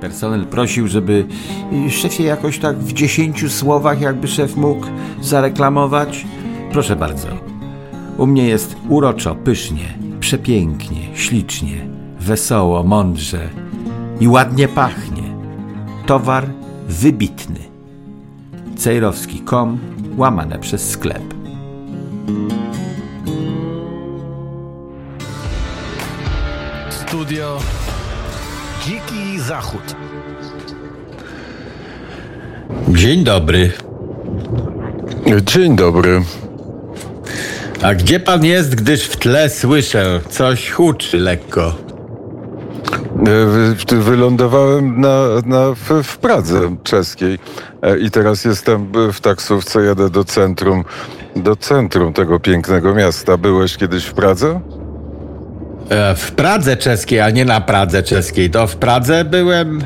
Personel prosił, żeby y, szefie jakoś tak w dziesięciu słowach, jakby szef mógł zareklamować. Proszę bardzo. U mnie jest uroczo, pysznie, przepięknie, ślicznie, wesoło, mądrze i ładnie pachnie. Towar wybitny. Cejrowski.com łamane przez sklep. Studio Zachód. Dzień dobry. Dzień dobry. A gdzie pan jest, gdyż w tle słyszę coś huczy lekko? E, wy- Wylądowałem na, na, w, w Pradze czeskiej E, i teraz jestem w taksówce, jadę do centrum, do centrum tego pięknego miasta. Byłeś kiedyś w Pradze? E, W Pradze czeskiej, a nie na Pradze czeskiej. To w Pradze byłem.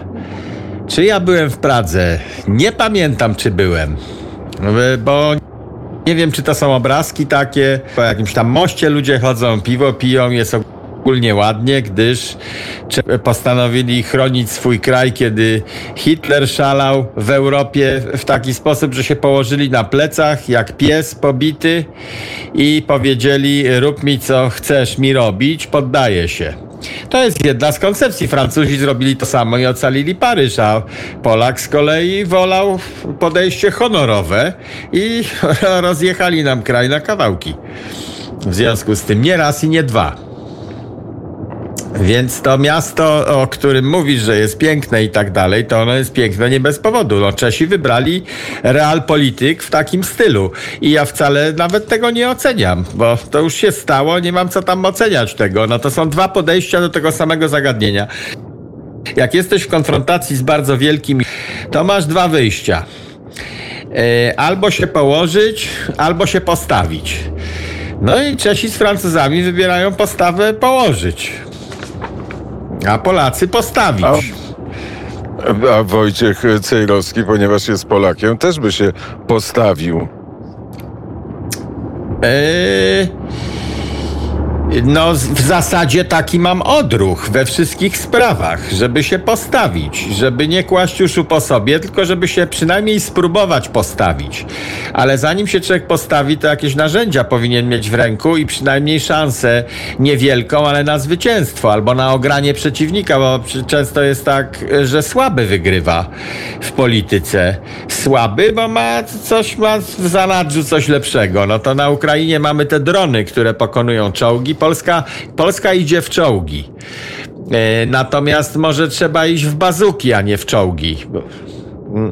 Czy ja byłem w Pradze? Nie pamiętam, czy byłem. E, Bo nie wiem, czy to są obrazki takie. Po jakimś tam moście ludzie chodzą, piwo piją, jest ogólnie ładnie, gdyż postanowili chronić swój kraj, kiedy Hitler szalał w Europie w taki sposób, że się położyli na plecach jak pies pobity i powiedzieli: Rób mi co chcesz mi robić, poddaję się. To jest jedna z koncepcji. Francuzi zrobili to samo i ocalili Paryż, a Polak z kolei wolał podejście honorowe i rozjechali nam kraj na kawałki. W związku z tym nie raz i nie dwa. Więc to miasto, o którym mówisz, że jest piękne i tak dalej, to ono jest piękne nie bez powodu. No, Czesi wybrali realpolityk w takim stylu. I ja wcale nawet tego nie oceniam, bo to już się stało, nie mam co tam oceniać tego. No to są dwa podejścia do tego samego zagadnienia. Jak jesteś w konfrontacji z bardzo wielkim, to masz dwa wyjścia. E, albo się położyć, albo się postawić. No i Czesi z Francuzami wybierają postawę położyć. A Polacy postawić. A Wojciech Cejrowski, ponieważ jest Polakiem, też by się postawił. Eee, no, w zasadzie taki mam odruch we wszystkich sprawach, żeby się postawić, żeby nie kłaść uszu po sobie, tylko żeby się przynajmniej spróbować postawić. Ale zanim się człowiek postawi, to jakieś narzędzia powinien mieć w ręku i przynajmniej szansę niewielką, ale na zwycięstwo albo na ogranie przeciwnika, bo często jest tak, że słaby wygrywa w polityce. Słaby, bo ma coś, ma w zanadrzu coś lepszego. No to na Ukrainie mamy te drony, które pokonują czołgi. Polska, Polska idzie w czołgi. E, Natomiast może trzeba iść w bazuki, a nie w czołgi.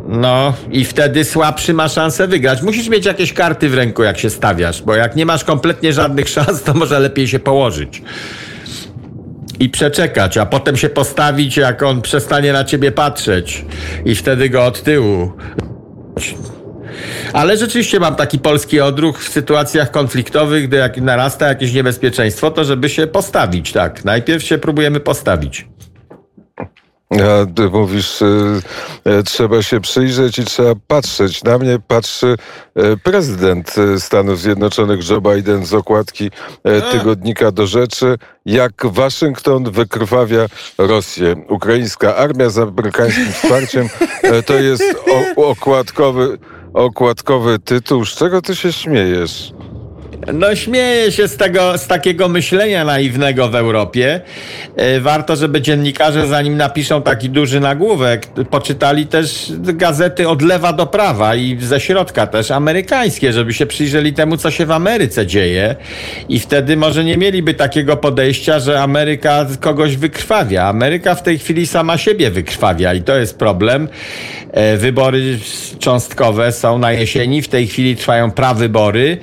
No i wtedy słabszy ma szansę wygrać. Musisz mieć jakieś karty w ręku, jak się stawiasz, bo jak nie masz kompletnie żadnych szans, to może lepiej się położyć. I przeczekać, a potem się postawić, jak on przestanie na ciebie patrzeć. I wtedy go od tyłu. Ale rzeczywiście mam taki polski odruch w sytuacjach konfliktowych, gdy jak narasta jakieś niebezpieczeństwo, to żeby się postawić, tak. Najpierw się próbujemy postawić. A ty mówisz, y, y, trzeba się przyjrzeć i trzeba patrzeć. Na mnie patrzy y, prezydent Stanów Zjednoczonych Joe Biden z okładki tygodnika do rzeczy, jak Waszyngton wykrwawia Rosję. Ukraińska armia z amerykańskim wsparciem to jest okładkowy, okładkowy tytuł. Z czego ty się śmiejesz? No śmieję się z tego, z takiego myślenia naiwnego w Europie. E, Warto, żeby dziennikarze, zanim napiszą taki duży nagłówek, poczytali też gazety od lewa do prawa i ze środka też amerykańskie, żeby się przyjrzeli temu, co się w Ameryce dzieje. I wtedy może nie mieliby takiego podejścia, że Ameryka kogoś wykrwawia. Ameryka w tej chwili sama siebie wykrwawia i to jest problem. E, Wybory cząstkowe są na jesieni, w tej chwili trwają prawybory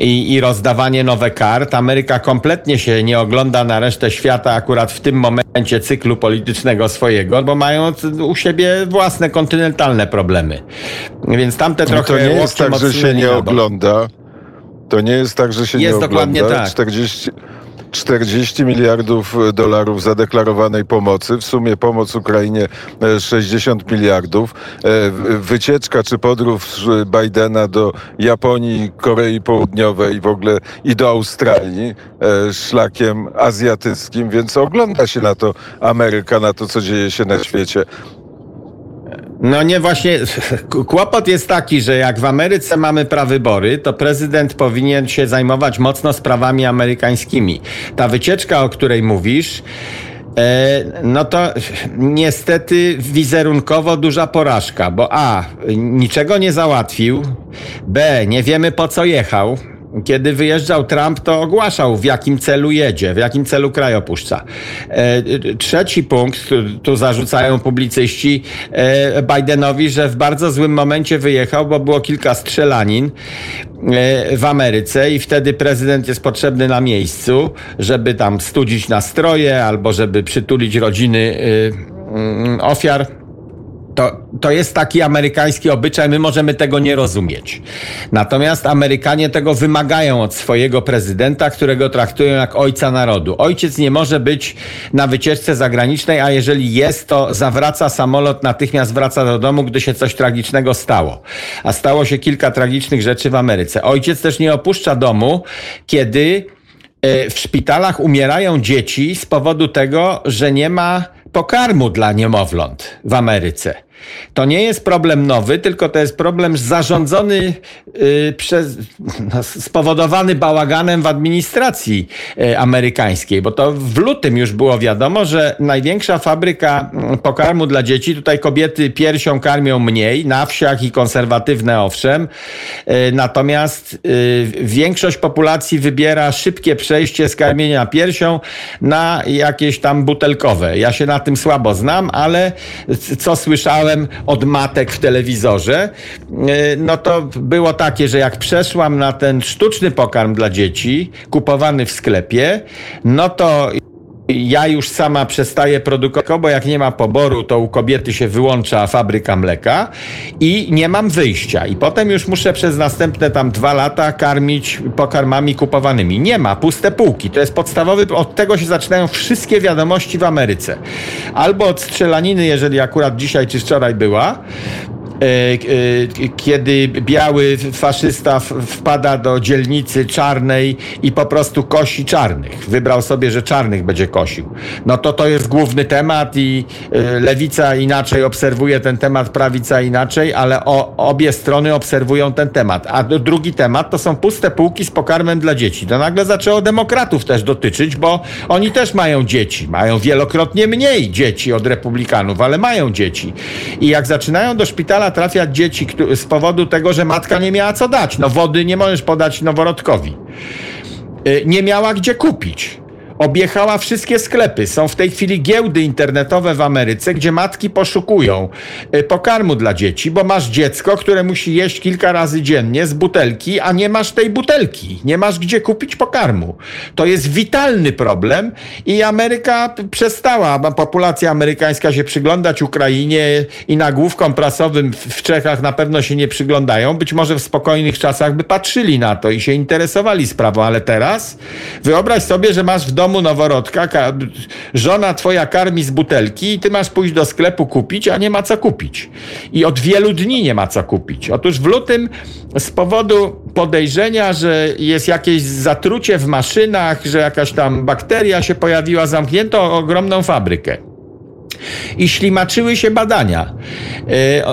i, i rozdawanie nowe kart. Ameryka kompletnie się nie ogląda na resztę świata akurat w tym momencie cyklu politycznego swojego, bo mają u siebie własne kontynentalne problemy. Więc tamte trochę to nie jest tak, że się nie ogląda. To nie jest tak, że się Jest nie dokładnie ogląda. tak. 40, 40 miliardów dolarów zadeklarowanej pomocy, w sumie pomoc Ukrainie 60 miliardów, wycieczka czy podróż Bidena do Japonii, Korei Południowej w ogóle i do Australii szlakiem azjatyckim, więc ogląda się na to Ameryka, na to, co dzieje się na świecie. No nie, właśnie kłopot jest taki, że jak w Ameryce mamy prawybory, to prezydent powinien się zajmować mocno sprawami amerykańskimi. Ta wycieczka, o której mówisz, e, no to niestety wizerunkowo duża porażka, bo A, niczego nie załatwił, B, nie wiemy po co jechał, kiedy wyjeżdżał Trump, to ogłaszał, w jakim celu jedzie, w jakim celu kraj opuszcza. E, trzeci punkt, tu zarzucają publicyści e, Bidenowi, że w bardzo złym momencie wyjechał, bo było kilka strzelanin e, w Ameryce i wtedy prezydent jest potrzebny na miejscu, żeby tam studzić nastroje albo żeby przytulić rodziny mm, ofiar to, to jest taki amerykański obyczaj, my możemy tego nie rozumieć. Natomiast Amerykanie tego wymagają od swojego prezydenta, którego traktują jak ojca narodu. Ojciec nie może być na wycieczce zagranicznej, a jeżeli jest, to zawraca samolot, natychmiast wraca do domu, gdy się coś tragicznego stało. A stało się kilka tragicznych rzeczy w Ameryce. Ojciec też nie opuszcza domu, kiedy e, w szpitalach umierają dzieci z powodu tego, że nie ma pokarmu dla niemowląt w Ameryce. To nie jest problem nowy, tylko to jest problem zarządzony yy, przez, no, spowodowany bałaganem w administracji yy, amerykańskiej, bo to w lutym już było wiadomo, że największa fabryka mm, pokarmu dla dzieci, tutaj kobiety piersią karmią mniej, na wsiach i konserwatywne owszem, yy, natomiast y, większość populacji wybiera szybkie przejście z karmienia piersią na jakieś tam butelkowe. Ja się na tym słabo znam, ale co słyszałem, od matek w telewizorze, e, no to było takie, że jak przeszłam na ten sztuczny pokarm dla dzieci, kupowany w sklepie, no to ja już sama przestaję produkować, bo jak nie ma poboru, to u kobiety się wyłącza fabryka mleka i nie mam wyjścia. I potem już muszę przez następne tam dwa lata karmić pokarmami kupowanymi. Nie ma, puste półki. To jest podstawowy, od tego się zaczynają wszystkie wiadomości w Ameryce. Albo od strzelaniny, jeżeli akurat dzisiaj czy wczoraj była, kiedy biały faszysta wpada do dzielnicy czarnej i po prostu kosi czarnych. Wybrał sobie, że czarnych będzie kosił. No to to jest główny temat i e, lewica inaczej obserwuje ten temat, prawica inaczej, ale o, obie strony obserwują ten temat. A drugi temat to są puste półki z pokarmem dla dzieci. To nagle zaczęło demokratów też dotyczyć, bo oni też mają dzieci. Mają wielokrotnie mniej dzieci od republikanów, ale mają dzieci. I jak zaczynają do szpitala trafiać dzieci z powodu tego, że matka nie miała co dać. No wody nie możesz podać noworodkowi. Y, nie miała gdzie kupić objechała wszystkie sklepy. Są w tej chwili giełdy internetowe w Ameryce, gdzie matki poszukują y, pokarmu dla dzieci, bo masz dziecko, które musi jeść kilka razy dziennie z butelki, a nie masz tej butelki. Nie masz gdzie kupić pokarmu. To jest witalny problem i Ameryka przestała, populacja amerykańska się przyglądać Ukrainie i nagłówkom prasowym w Czechach na pewno się nie przyglądają. Być może w spokojnych czasach by patrzyli na to i się interesowali sprawą, ale teraz wyobraź sobie, że masz w domu domu noworodka, żona twoja karmi z butelki i ty masz pójść do sklepu kupić, a nie ma co kupić. I od wielu dni nie ma co kupić. Otóż w lutym z powodu podejrzenia, że jest jakieś zatrucie w maszynach, że jakaś tam bakteria się pojawiła, zamknięto ogromną fabrykę i ślimaczyły się badania. E,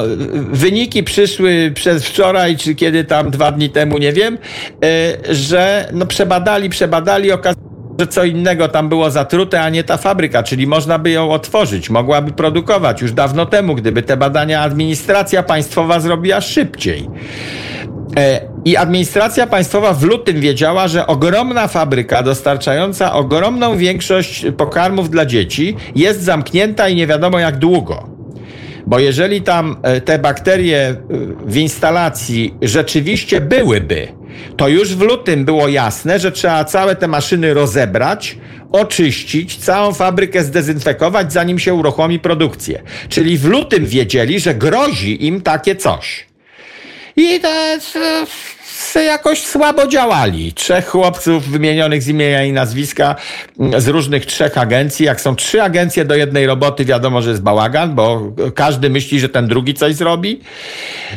wyniki przyszły przez wczoraj, czy kiedy tam dwa dni temu, nie wiem, e, że no przebadali, przebadali, okazało że co innego tam było zatrute, a nie ta fabryka, czyli można by ją otworzyć, mogłaby produkować już dawno temu, gdyby te badania administracja państwowa zrobiła szybciej. E, I administracja państwowa w lutym wiedziała, że ogromna fabryka dostarczająca ogromną większość pokarmów dla dzieci jest zamknięta i nie wiadomo jak długo. Bo jeżeli tam e, te bakterie e, w instalacji rzeczywiście byłyby, to już w lutym było jasne, że trzeba całe te maszyny rozebrać, oczyścić, całą fabrykę zdezynfekować, zanim się uruchomi produkcję. Czyli w lutym wiedzieli, że grozi im takie coś. I to jest jakoś słabo działali. Trzech chłopców wymienionych z imienia i nazwiska mm, z różnych trzech agencji. Jak są trzy agencje do jednej roboty, wiadomo, że jest bałagan, bo każdy myśli, że ten drugi coś zrobi.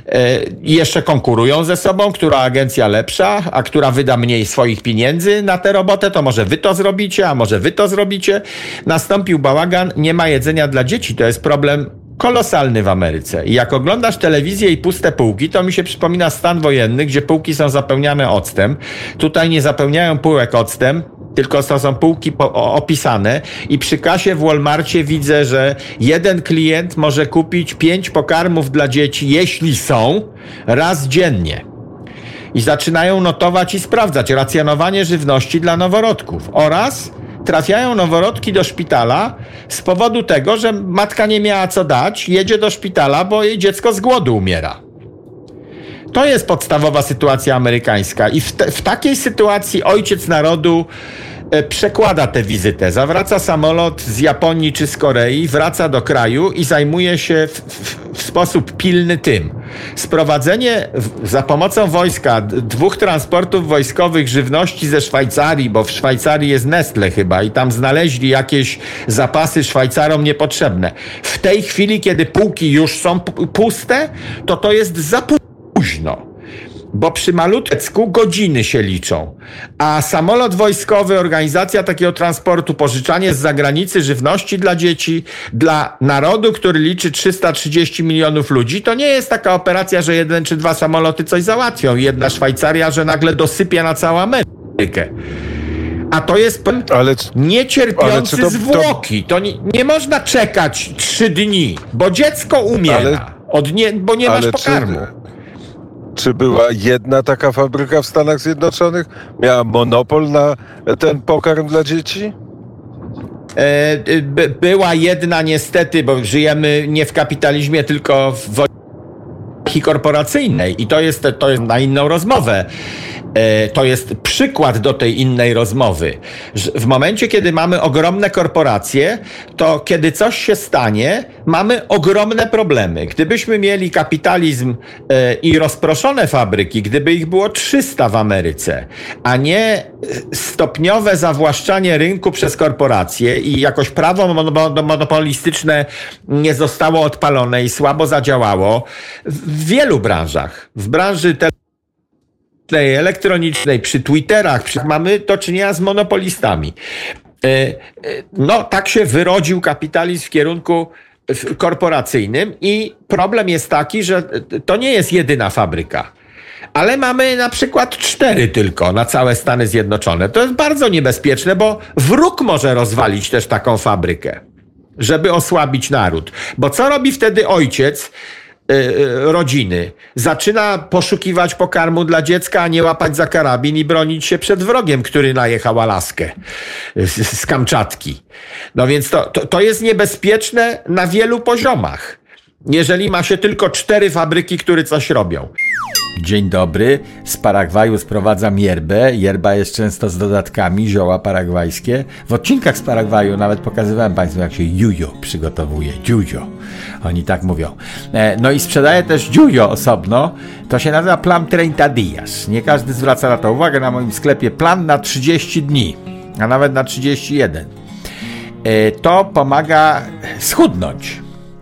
E, I jeszcze konkurują ze sobą, która agencja lepsza, a która wyda mniej swoich pieniędzy na tę robotę, to może wy to zrobicie, a może wy to zrobicie. Nastąpił bałagan, nie ma jedzenia dla dzieci. To jest problem kolosalny w Ameryce. I jak oglądasz telewizję i puste półki, to mi się przypomina stan wojenny, gdzie półki są zapełniane octem. Tutaj nie zapełniają półek octem, tylko to są półki opisane i przy kasie w Walmartie widzę, że jeden klient może kupić pięć pokarmów dla dzieci, jeśli są, raz dziennie. I zaczynają notować i sprawdzać racjonowanie żywności dla noworodków oraz trafiają noworodki do szpitala z powodu tego, że matka nie miała co dać, jedzie do szpitala, bo jej dziecko z głodu umiera. To jest podstawowa sytuacja amerykańska. I w, te, w takiej sytuacji ojciec narodu przekłada tę wizytę. Zawraca samolot z Japonii czy z Korei, wraca do kraju i zajmuje się w, w, w sposób pilny tym. Sprowadzenie za pomocą wojska dwóch transportów wojskowych żywności ze Szwajcarii, bo w Szwajcarii jest Nestle chyba i tam znaleźli jakieś zapasy Szwajcarom niepotrzebne. W tej chwili, kiedy półki już są puste, to to jest za późno bo przy malutecku godziny się liczą. A samolot wojskowy, organizacja takiego transportu, pożyczanie z zagranicy żywności dla dzieci, dla narodu, który liczy 330 milionów ludzi, to nie jest taka operacja, że jeden czy dwa samoloty coś załatwią. Jedna Szwajcaria, że nagle dosypia na całą Amerykę. A to jest ale, niecierpiący to, zwłoki. To nie, nie, można czekać trzy dni, bo dziecko umiera, ale, od nie, bo nie masz pokarmu. Czy, czy była jedna taka fabryka w Stanach Zjednoczonych? Miała monopol na ten pokarm dla dzieci? E, była jedna niestety, bo żyjemy nie w kapitalizmie, tylko w wojnie korporacyjnej i to jest, to jest na inną rozmowę. E, to jest przykład do tej innej rozmowy. W momencie, kiedy mamy ogromne korporacje, to kiedy coś się stanie, mamy ogromne problemy. Gdybyśmy mieli kapitalizm e, i rozproszone fabryki, gdyby ich było 300 w Ameryce, a nie stopniowe zawłaszczanie rynku przez korporacje i jakoś prawo monopolistyczne nie zostało odpalone i słabo zadziałało w wielu branżach. W branży elektronicznej, przy Twitterach, przy, mamy do czynienia z monopolistami. E, e, no, tak się wyrodził kapitalizm w kierunku korporacyjnym i problem jest taki, że to nie jest jedyna fabryka. Ale mamy na przykład cztery tylko na całe Stany Zjednoczone. To jest bardzo niebezpieczne, bo wróg może rozwalić też taką fabrykę, żeby osłabić naród. Bo co robi wtedy ojciec, E, e, rodziny. Zaczyna poszukiwać pokarmu dla dziecka, a nie łapać za karabin i bronić się przed wrogiem, który najechał Alaskę z, z Kamczatki. No więc to, to, to jest niebezpieczne na wielu poziomach. Jeżeli ma się tylko cztery fabryki, które coś robią. Dzień dobry. Z Paragwaju sprowadzam yerbę. Yerba jest często z dodatkami, zioła paragwajskie. W odcinkach z Paragwaju nawet pokazywałem Państwu, jak się jujo przygotowuje. Jujo. Oni tak mówią. E, no i sprzedaję też jujo osobno. To się nazywa Plan 30 Dias. Nie każdy zwraca na to uwagę. Na moim sklepie plan na 30 dni, a nawet na 31. E, to pomaga schudnąć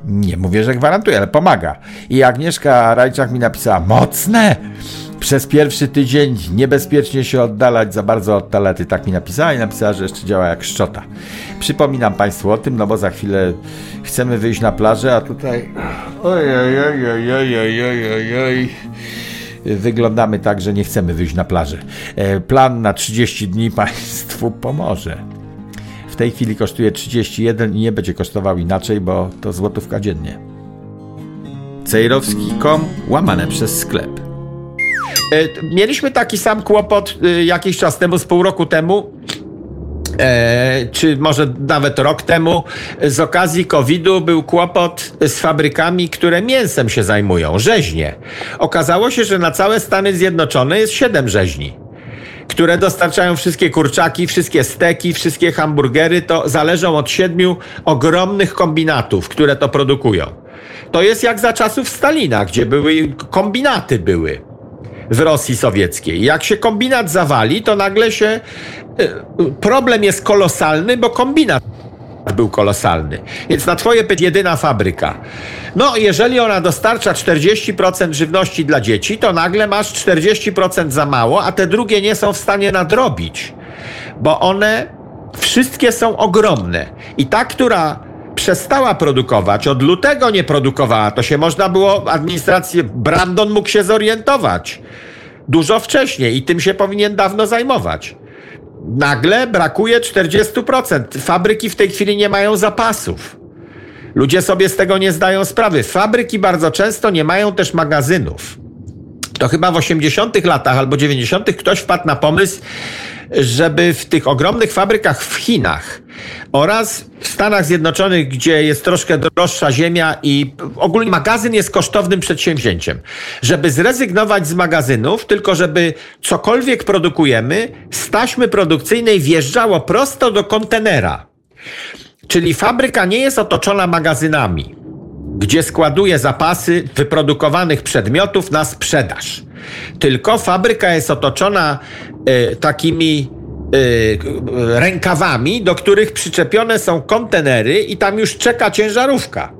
nie mówię, że gwarantuje, ale pomaga. I Agnieszka Rajczak mi napisała, mocne! Przez pierwszy tydzień niebezpiecznie się oddalać za bardzo od talety. Tak mi napisała i napisała, że jeszcze działa jak szczota. Przypominam Państwu o tym, no bo za chwilę chcemy wyjść na plażę, a tutaj... Oj, oj, oj, oj, oj, oj, oj, oj. Wyglądamy tak, że nie chcemy wyjść na plażę. E, plan na 30 dni Państwu pomoże tej chwili kosztuje 31 i nie będzie kosztował inaczej, bo to złotówka dziennie. Cejrowski.com łamane przez sklep. E, mieliśmy taki sam kłopot e, jakiś czas temu, z pół roku temu, e, czy może nawet rok temu, z okazji COVID-u był kłopot z fabrykami, które mięsem się zajmują, rzeźnie. Okazało się, że na całe Stany Zjednoczone jest siedem rzeźni które dostarczają wszystkie kurczaki, wszystkie steki, wszystkie hamburgery, to zależą od siedmiu ogromnych kombinatów, które to produkują. To jest jak za czasów Stalina, gdzie były kombinaty były. w Rosji Sowieckiej. Jak się kombinat zawali, to nagle się. y, Problem jest kolosalny, bo kombinat był kolosalny. Więc na twoje pytanie jedyna fabryka. No, jeżeli ona dostarcza 40% żywności dla dzieci, to nagle masz 40% za mało, a te drugie nie są w stanie nadrobić, bo one wszystkie są ogromne. I ta, która przestała produkować, od lutego nie produkowała, to się można było, administrację, Brandon mógł się zorientować dużo wcześniej i tym się powinien dawno zajmować nagle brakuje 40%. Fabryki w tej chwili nie mają zapasów. Ludzie sobie z tego nie zdają sprawy. Fabryki bardzo często nie mają też magazynów. To chyba w 80 latach albo 90 ktoś wpadł na pomysł, żeby w tych ogromnych fabrykach w Chinach oraz w Stanach Zjednoczonych, gdzie jest troszkę droższa ziemia i ogólnie magazyn jest kosztownym przedsięwzięciem, żeby zrezygnować z magazynów, tylko żeby cokolwiek produkujemy z taśmy produkcyjnej wjeżdżało prosto do kontenera. Czyli fabryka nie jest otoczona magazynami, gdzie składuje zapasy wyprodukowanych przedmiotów na sprzedaż. Tylko fabryka jest otoczona y, takimi y, rękawami, do których przyczepione są kontenery i tam już czeka ciężarówka.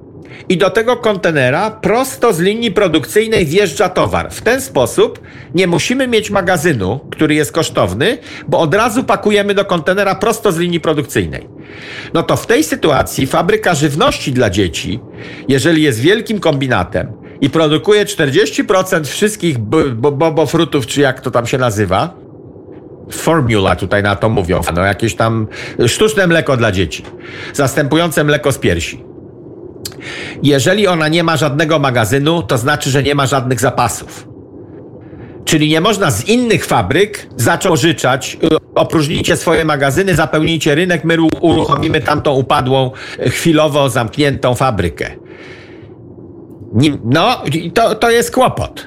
I do tego kontenera prosto z linii produkcyjnej wjeżdża towar. W ten sposób nie musimy mieć magazynu, który jest kosztowny, bo od razu pakujemy do kontenera prosto z linii produkcyjnej. No to w tej sytuacji fabryka żywności dla dzieci, jeżeli jest wielkim kombinatem i produkuje 40% wszystkich bobofrutów, czy jak to tam się nazywa, formula tutaj na to mówią, no jakieś tam sztuczne mleko dla dzieci, zastępujące mleko z piersi. Jeżeli ona nie ma żadnego magazynu, to znaczy, że nie ma żadnych zapasów. Czyli nie można z innych fabryk zacząć życzać, opróżnijcie swoje magazyny, zapełnijcie rynek, my uruchomimy tamtą upadłą, chwilowo zamkniętą fabrykę. No, to, to jest kłopot.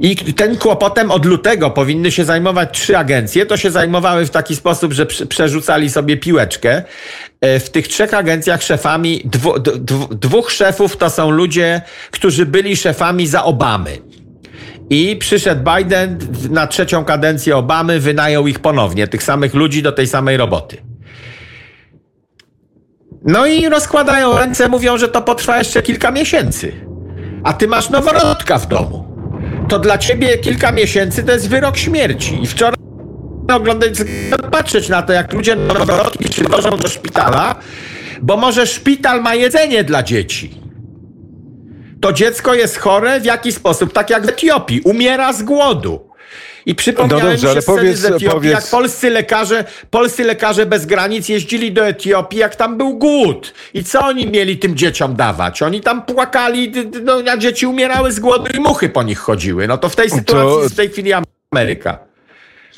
I ten kłopotem od lutego powinny się zajmować trzy agencje. To się zajmowały w taki sposób, że przerzucali sobie piłeczkę. E, w tych trzech agencjach szefami, dwu, dwóch szefów to są ludzie, którzy byli szefami za Obamy. I przyszedł Biden na trzecią kadencję Obamy, wynajął ich ponownie, tych samych ludzi do tej samej roboty. No i rozkładają ręce, mówią, że to potrwa jeszcze kilka miesięcy. A ty masz noworodka w domu to dla ciebie kilka miesięcy to jest wyrok śmierci. I wczoraj oglądać, patrzeć na to, jak ludzie noworodki przywożą do szpitala, bo może szpital ma jedzenie dla dzieci. To dziecko jest chore w jaki sposób? Tak jak w Etiopii, umiera z głodu. I przypomniałem no dobrze, się powiedz, z Etiopii, powiedz... jak polscy lekarze, polscy lekarze bez granic jeździli do Etiopii, jak tam był głód. I co oni mieli tym dzieciom dawać? Oni tam płakali, no, a dzieci umierały z głodu i muchy po nich chodziły. No to w tej sytuacji to... w tej chwili Ameryka.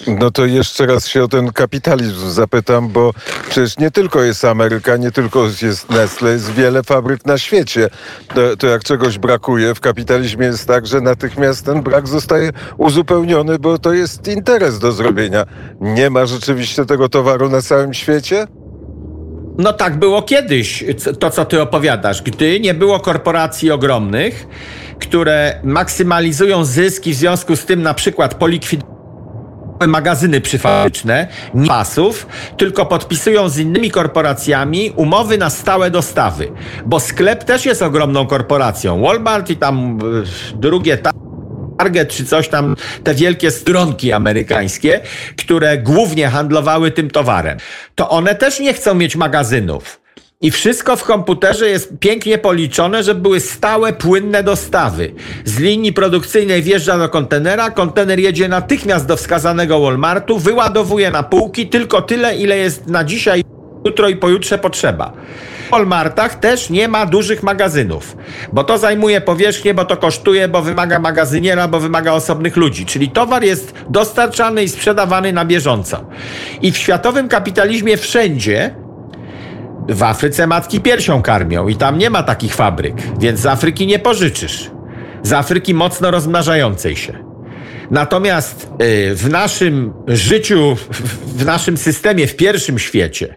No to jeszcze raz się o ten kapitalizm zapytam, bo przecież nie tylko jest Ameryka, nie tylko jest Nestle, jest wiele fabryk na świecie. To, to jak czegoś brakuje w kapitalizmie jest tak, że natychmiast ten brak zostaje uzupełniony, bo to jest interes do zrobienia. Nie ma rzeczywiście tego towaru na całym świecie? No tak było kiedyś, to co ty opowiadasz, gdy nie było korporacji ogromnych, które maksymalizują zyski w związku z tym na przykład polikwidują magazyny przyfabryczne, nie pasów, tylko podpisują z innymi korporacjami umowy na stałe dostawy. Bo sklep też jest ogromną korporacją. Walmart i tam y, drugie Target czy coś tam, te wielkie stronki amerykańskie, które głównie handlowały tym towarem. To one też nie chcą mieć magazynów. I wszystko w komputerze jest pięknie policzone, żeby były stałe, płynne dostawy. Z linii produkcyjnej wjeżdża do kontenera, kontener jedzie natychmiast do wskazanego Walmartu, wyładowuje na półki tylko tyle, ile jest na dzisiaj, jutro i pojutrze potrzeba. W Walmartach też nie ma dużych magazynów, bo to zajmuje powierzchnię, bo to kosztuje, bo wymaga magazyniera, bo wymaga osobnych ludzi. Czyli towar jest dostarczany i sprzedawany na bieżąco. I w światowym kapitalizmie wszędzie w Afryce matki piersią karmią i tam nie ma takich fabryk, więc z Afryki nie pożyczysz. Z Afryki mocno rozmnażającej się. Natomiast y, w naszym życiu, w naszym systemie, w pierwszym świecie,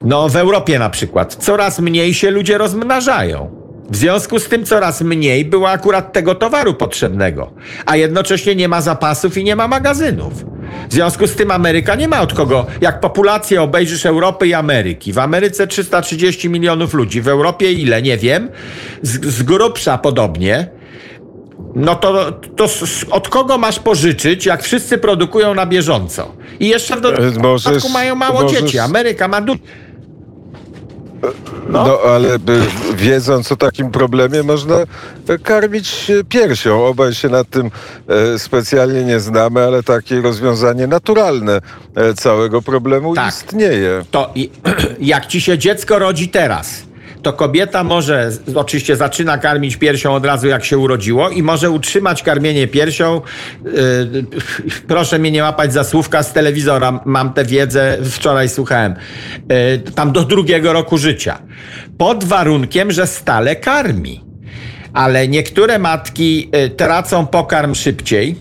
no w Europie na przykład, coraz mniej się ludzie rozmnażają. W związku z tym coraz mniej było akurat tego towaru potrzebnego, a jednocześnie nie ma zapasów i nie ma magazynów. W związku z tym Ameryka nie ma od kogo. Jak populację obejrzysz Europy i Ameryki. W Ameryce 330 milionów ludzi, w Europie ile, nie wiem. Z, z grubsza podobnie. No to, to od kogo masz pożyczyć, jak wszyscy produkują na bieżąco? I jeszcze w dodatku możesz- mają mało możesz- dzieci. Ameryka ma dużo. No, ale by, wiedząc o takim problemie, można karmić piersią. Obaj się nad tym e, specjalnie nie znamy, ale takie rozwiązanie naturalne e, całego problemu Tak. istnieje. To i, jak ci się dziecko rodzi teraz, to kobieta może, oczywiście zaczyna karmić piersią od razu jak się urodziło i może utrzymać karmienie piersią. Yy, proszę mnie nie łapać za słówka z telewizora, mam tę wiedzę, wczoraj słuchałem. Yy, tam do drugiego roku życia. Pod warunkiem, że stale karmi. Ale niektóre matki y, tracą pokarm szybciej,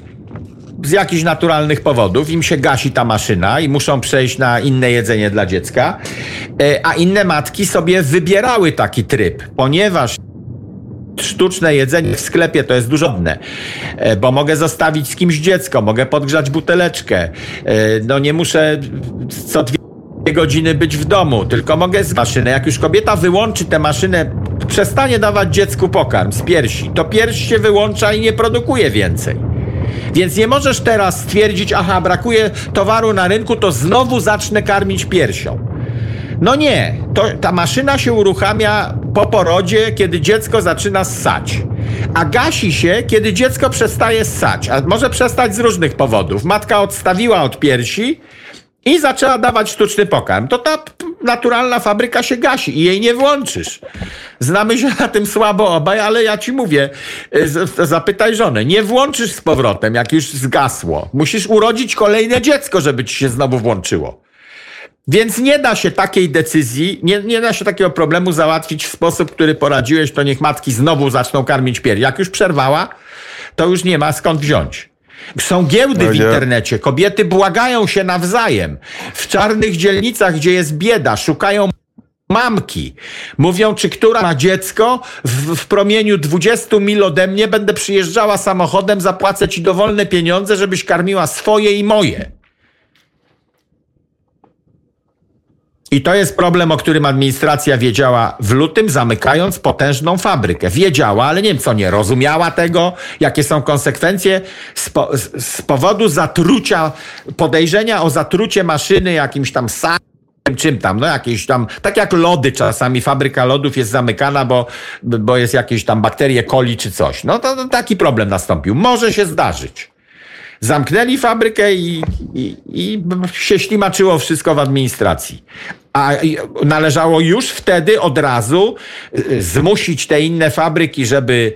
z jakichś naturalnych powodów im się gasi ta maszyna i muszą przejść na inne jedzenie dla dziecka, E, a inne matki sobie wybierały taki tryb, ponieważ sztuczne jedzenie w sklepie to jest dużo dne, bo mogę zostawić z kimś dziecko, mogę podgrzać buteleczkę, e, no nie muszę co dwie godziny być w domu, tylko mogę z maszyny. Jak już kobieta wyłączy tę maszynę, przestanie dawać dziecku pokarm z piersi, to pierś się wyłącza i nie produkuje więcej. Więc nie możesz teraz stwierdzić, aha, brakuje towaru na rynku, to znowu zacznę karmić piersią. No nie, to, ta maszyna się uruchamia po porodzie, kiedy dziecko zaczyna ssać. A gasi się, kiedy dziecko przestaje ssać. A może przestać z różnych powodów. Matka odstawiła od piersi i zaczęła dawać sztuczny pokarm. To ta naturalna fabryka się gasi i jej nie włączysz. Znamy się na tym słabo obaj, ale ja ci mówię, y, zapytaj żonę, nie włączysz z powrotem, jak już zgasło. Musisz urodzić kolejne dziecko, żeby ci się znowu włączyło. Więc nie da się takiej decyzji, nie, nie da się takiego problemu załatwić w sposób, który poradziłeś, to niech matki znowu zaczną karmić pierś. Jak już przerwała, to już nie ma skąd wziąć. Są giełdy w internecie, kobiety błagają się nawzajem. W czarnych dzielnicach, gdzie jest bieda, szukają mamki. Mówią, czy która ma dziecko, w, w promieniu 20 mil ode mnie będę przyjeżdżała samochodem, zapłacę ci dowolne pieniądze, żebyś karmiła swoje i moje. I to jest problem, o którym administracja wiedziała w lutym, zamykając potężną fabrykę. Wiedziała, ale nie wiem co, nie rozumiała tego, jakie są konsekwencje z, po, z, powodu zatrucia, podejrzenia o zatrucie maszyny jakimś tam sam czym tam, no jakieś tam, tak jak lody czasami, fabryka lodów jest zamykana, bo, bo jest jakieś tam bakterie coli czy coś. No to, to taki problem nastąpił. Może się zdarzyć. Zamknęli fabrykę i, i, i się ślimaczyło wszystko w administracji. A należało już wtedy od razu y, zmusić te inne fabryki, żeby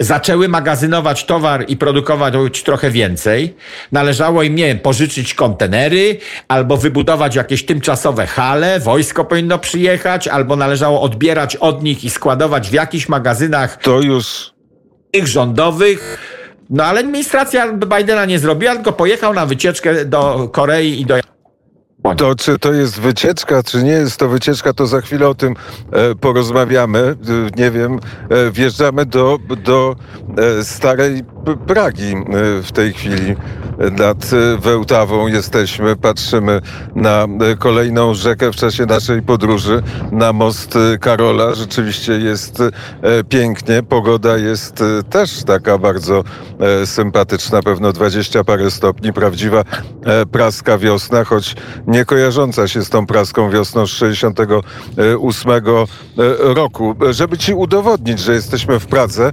zaczęły magazynować towar i produkować trochę więcej. Należało im, nie wiem, pożyczyć kontenery, albo wybudować jakieś tymczasowe hale, wojsko powinno przyjechać, albo należało odbierać od nich i składować w jakichś magazynach To już tych rządowych. No ale administracja Bidena nie zrobiła, tylko pojechał na wycieczkę do Korei i do. To czy to jest wycieczka, czy nie jest to wycieczka, to za chwilę o tym e, porozmawiamy. E, nie wiem, e, wjeżdżamy do, do e, starej Pragi e, w tej chwili. Nad e, Wełtawą jesteśmy, patrzymy na e, kolejną rzekę w czasie naszej podróży, na most Karola. Rzeczywiście jest pięknie, pogoda jest też taka bardzo sympatyczna, pewno 20 parę stopni, prawdziwa praska wiosna, choć nie kojarząca się z tą praską wiosną z 68 e, roku. Żeby ci udowodnić, że jesteśmy w Pradze,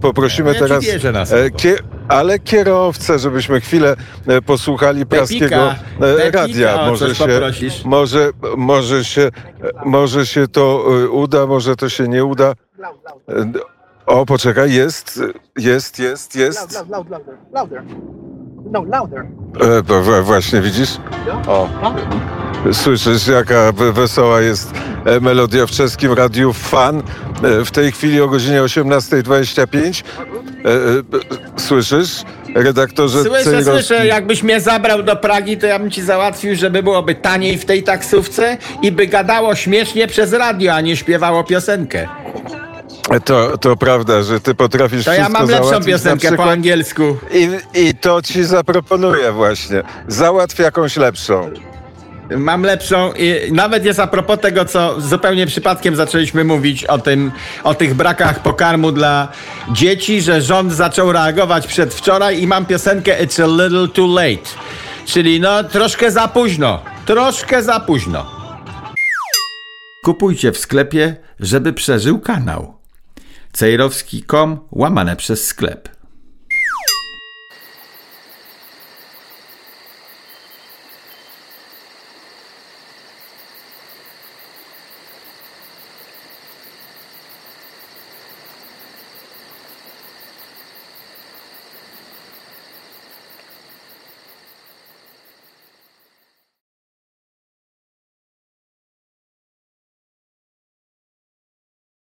poprosimy Ja ci teraz wierzę na ale kierowcę, żebyśmy chwilę e, posłuchali praskiego e, Pepika, radia. Może się, poprosisz? może, może, się, e, może się to uda, może to się nie uda. O, poczekaj, jest, jest, jest, jest. Loud, loud, louder, louder. No, louder. E, właśnie widzisz? O. Słyszysz, jaka we- wesoła jest e, melodia w czeskim radiu Fan. E, W tej chwili o godzinie 18.25. E, e, b- Słyszysz? Redaktorze Słyszę, Cejrowski. słyszę, jakbyś mnie zabrał do Pragi, to ja bym ci załatwił, żeby byłoby taniej w tej taksówce i by gadało śmiesznie przez radio, a nie śpiewało piosenkę. To, to prawda, że ty potrafisz To ja mam lepszą piosenkę po angielsku. I, I to ci zaproponuję właśnie. Załatw jakąś lepszą. Mam lepszą, i nawet jest a propos tego, co zupełnie przypadkiem zaczęliśmy mówić o tym, o tych brakach pokarmu dla dzieci, że rząd zaczął reagować przedwczoraj i mam piosenkę It's a little too late. Czyli no troszkę za późno, troszkę za późno. Kupujcie w sklepie, żeby przeżył kanał. Cejrowski.com łamane przez sklep.